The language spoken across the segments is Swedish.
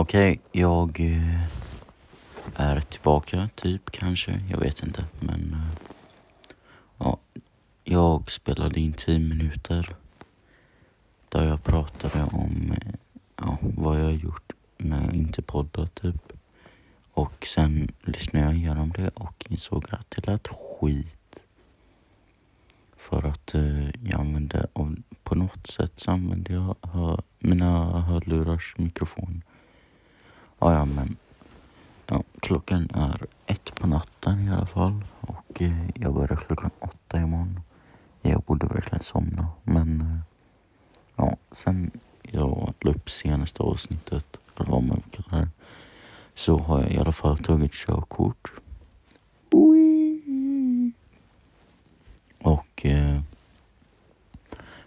Okej, jag eh, är tillbaka, typ kanske. Jag vet inte, men eh, ja, jag spelade in 10 minuter där jag pratade om eh, ja, vad jag har gjort när jag inte poddat typ. Och sen lyssnade jag igenom det och insåg att det lät skit. För att eh, jag använde, på något sätt så använde jag hör, mina hörlurars mikrofon. Ja, ja, men ja, klockan är ett på natten i alla fall och eh, jag börjar klockan åtta imorgon. Jag borde verkligen somna, men eh, ja, sen jag la upp senaste avsnittet, eller vad man kallar det, så har jag i alla fall tagit körkort. Och eh,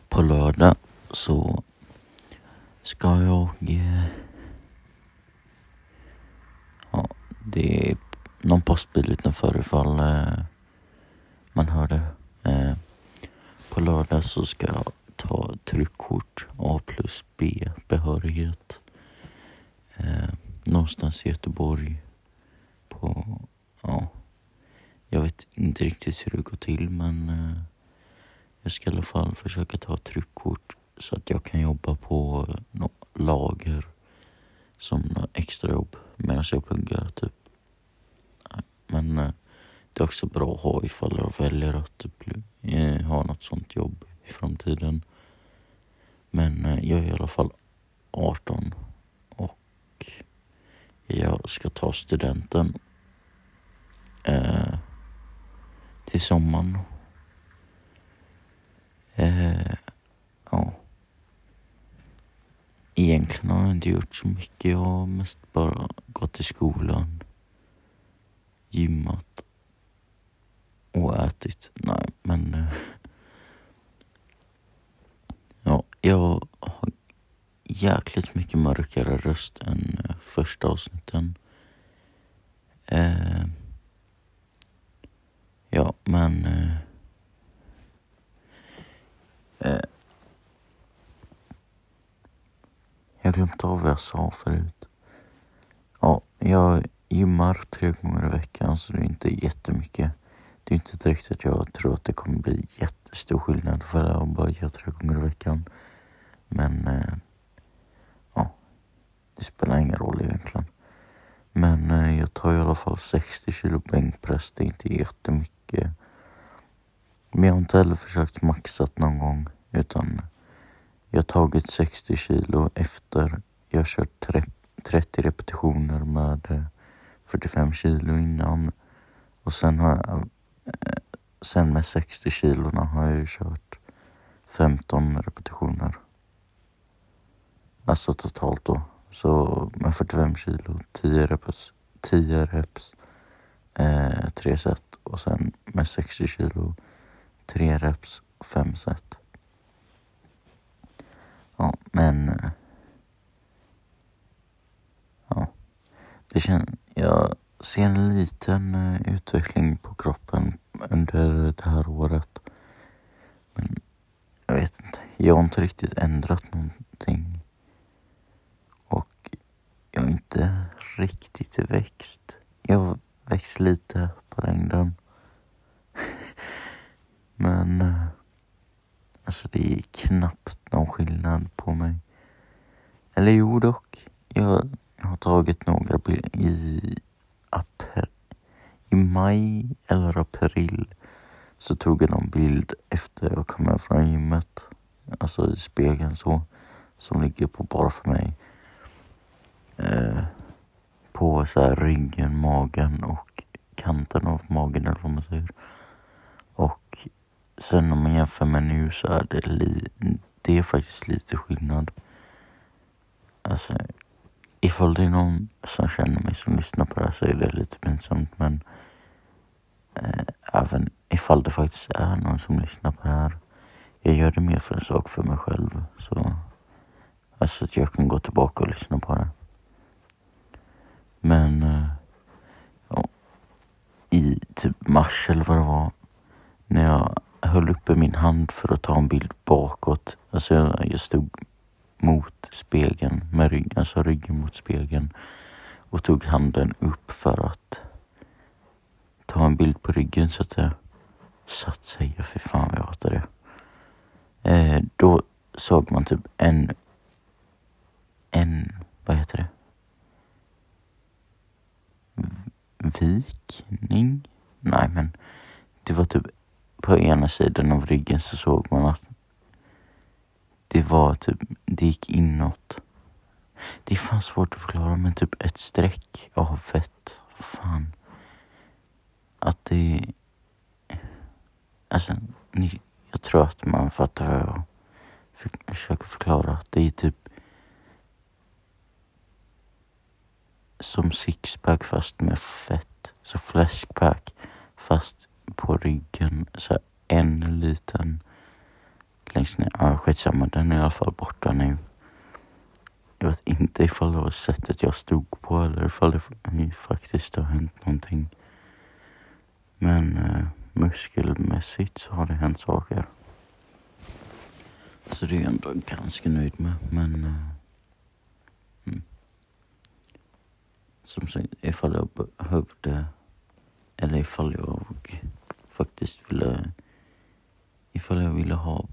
på lördag så ska jag eh, Ja, det är någon postbil utanför ifall eh, man hör det. Eh, på lördag så ska jag ta tryckkort A plus B behörighet. Eh, någonstans i Göteborg. På, ja, jag vet inte riktigt hur det går till men eh, jag ska i alla fall försöka ta tryckkort så att jag kan jobba på något lager som extrajobb medan jag pluggar typ. Men eh, det är också bra att ha ifall jag väljer att bli, eh, ha något sånt jobb i framtiden. Men eh, jag är i alla fall 18 och jag ska ta studenten eh, till sommaren. Eh, ja. Egentligen har jag inte gjort så mycket. Jag har mest bara gått till skolan, gymmat och ätit. Nej, men... Eh, ja, jag har jäkligt mycket mörkare röst än eh, första avsnitten. Eh, ja, men... Eh, eh, jag glömde av vad jag sa förut. Ja, jag gymmar tre gånger i veckan så det är inte jättemycket. Det är inte direkt att jag tror att det kommer bli jättestor skillnad för att bara göra tre gånger i veckan. Men eh, ja, det spelar ingen roll egentligen. Men eh, jag tar i alla fall 60 kilo bänkpress, det är inte jättemycket. Men jag har inte heller försökt maxat någon gång utan jag har tagit 60 kilo efter jag har kört 30 repetitioner med eh, 45 kilo innan. Och sen har jag, eh, sen med 60 kilona har jag ju kört 15 repetitioner. Alltså totalt då. Så med 45 kilo, 10 reps, 10 reps, eh, 3 set och sen med 60 kilo, 3 reps, 5 set. Ja, men... Eh, ja. Det känns jag ser en liten eh, utveckling på kroppen under det här året. Men jag vet inte. Jag har inte riktigt ändrat någonting. Och jag har inte riktigt växt. Jag har växt lite på längden. Men eh, alltså det är knappt någon skillnad på mig. Eller jo dock. Jag jag har tagit några bilder i april. I maj eller april så tog jag någon bild efter jag kom hem från gymmet. Alltså i spegeln så. Som ligger på bara för mig. Eh, på så här ryggen, magen och kanten av magen eller vad man säger. Och sen om man jämför med nu så är det, li- det är faktiskt lite skillnad. Alltså ifall det är någon som känner mig som lyssnar på det här så är det lite pinsamt men eh, även ifall det faktiskt är någon som lyssnar på det här. Jag gör det mer för en sak för mig själv. Så, alltså att jag kan gå tillbaka och lyssna på det. Men eh, ja, i typ mars eller vad det var när jag höll uppe min hand för att ta en bild bakåt. Alltså jag, jag stod mot spegeln, med rygg, alltså ryggen mot spegeln och tog handen upp för att ta en bild på ryggen så att det satt sig. Fy fan vad jag hatar det. Eh, då såg man typ en, en, vad heter det? Vikning? Nej men det var typ på ena sidan av ryggen så såg man att det var typ, det gick inåt. Det är fan svårt att förklara men typ ett streck av fett. Fan. Att det... Alltså, ni, jag tror att man fattar vad jag försöker förklara. Det är typ som sixpack fast med fett. Så fläskpack fast på ryggen. Så en liten längst ner. Ja, skitsamma. Den är i alla fall borta nu. Jag vet inte ifall det var sättet jag stod på eller ifall det faktiskt har hänt någonting. Men eh, muskelmässigt så har det hänt saker. Så det är jag ändå ganska nöjd med. Men eh, mm. som sagt, ifall jag behövde eller ifall jag faktiskt ville ifall jag ville ha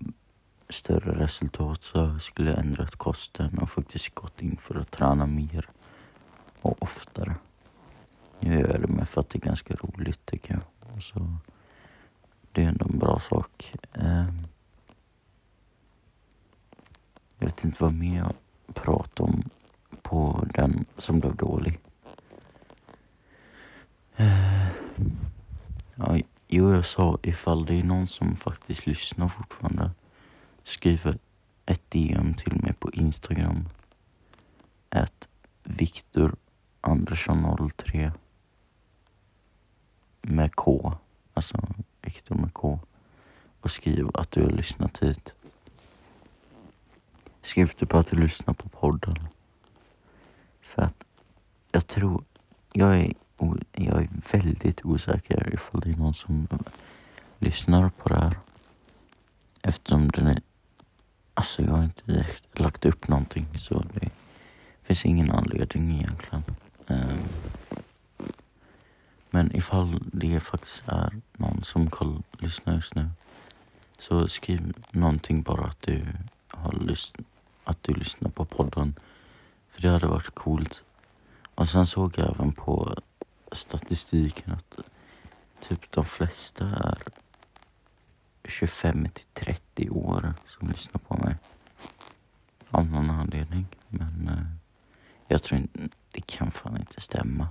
större resultat så skulle jag ändrat kosten och faktiskt gått in för att träna mer och oftare. Jag gör det med för att det är ganska roligt tycker jag. Så det är ändå en bra sak. Ehm, jag vet inte vad mer jag pratar om på den som blev dålig. Ehm, ja, jo, jag sa ifall det är någon som faktiskt lyssnar fortfarande skriver ett DM till mig på Instagram. Att Viktor Andersson 03 med K, alltså Viktor med K och skriv att du har lyssnat hit. Skriv typ att du lyssnar på podden. För att jag tror, jag är, jag är väldigt osäker ifall det är någon som lyssnar på det här. Eftersom den är Alltså jag har inte direkt lagt upp någonting så det finns ingen anledning egentligen. Um, men ifall det faktiskt är någon som koll, lyssnar just nu så skriv någonting bara att du har lyssnat, att du lyssnar på podden. För det hade varit coolt. Och sen såg jag även på statistiken att typ de flesta är 25 till 30 år som lyssnar på mig. Av någon anledning. Men eh, jag tror inte, det kan fan inte stämma.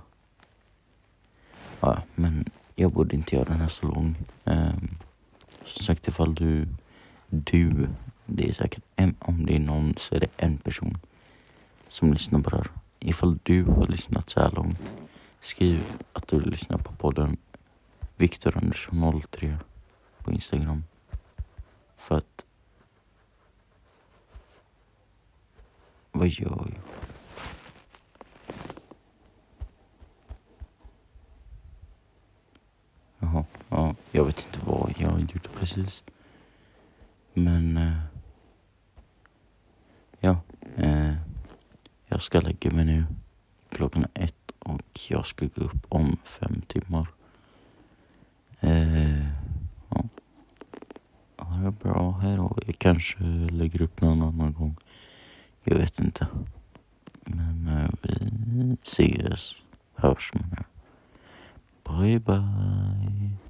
Ja, men jag borde inte göra den här så lång. Eh, som sagt, ifall du, du, det är säkert en, om det är någon så är det en person som lyssnar på det här. Ifall du har lyssnat så här långt, skriv att du lyssnar på podden Viktor Andersson 03 på Instagram. För att... Vad gör jag? Jaha, ja, jag vet inte vad jag gjorde precis. Men... Eh, ja, eh, jag ska lägga mig nu. Klockan är ett och jag ska gå upp om fem timmar. Eh, bra här och. Jag kanske lägger upp någon annan gång. Jag vet inte. Men eh, vi ses, hörs menar Bye bye.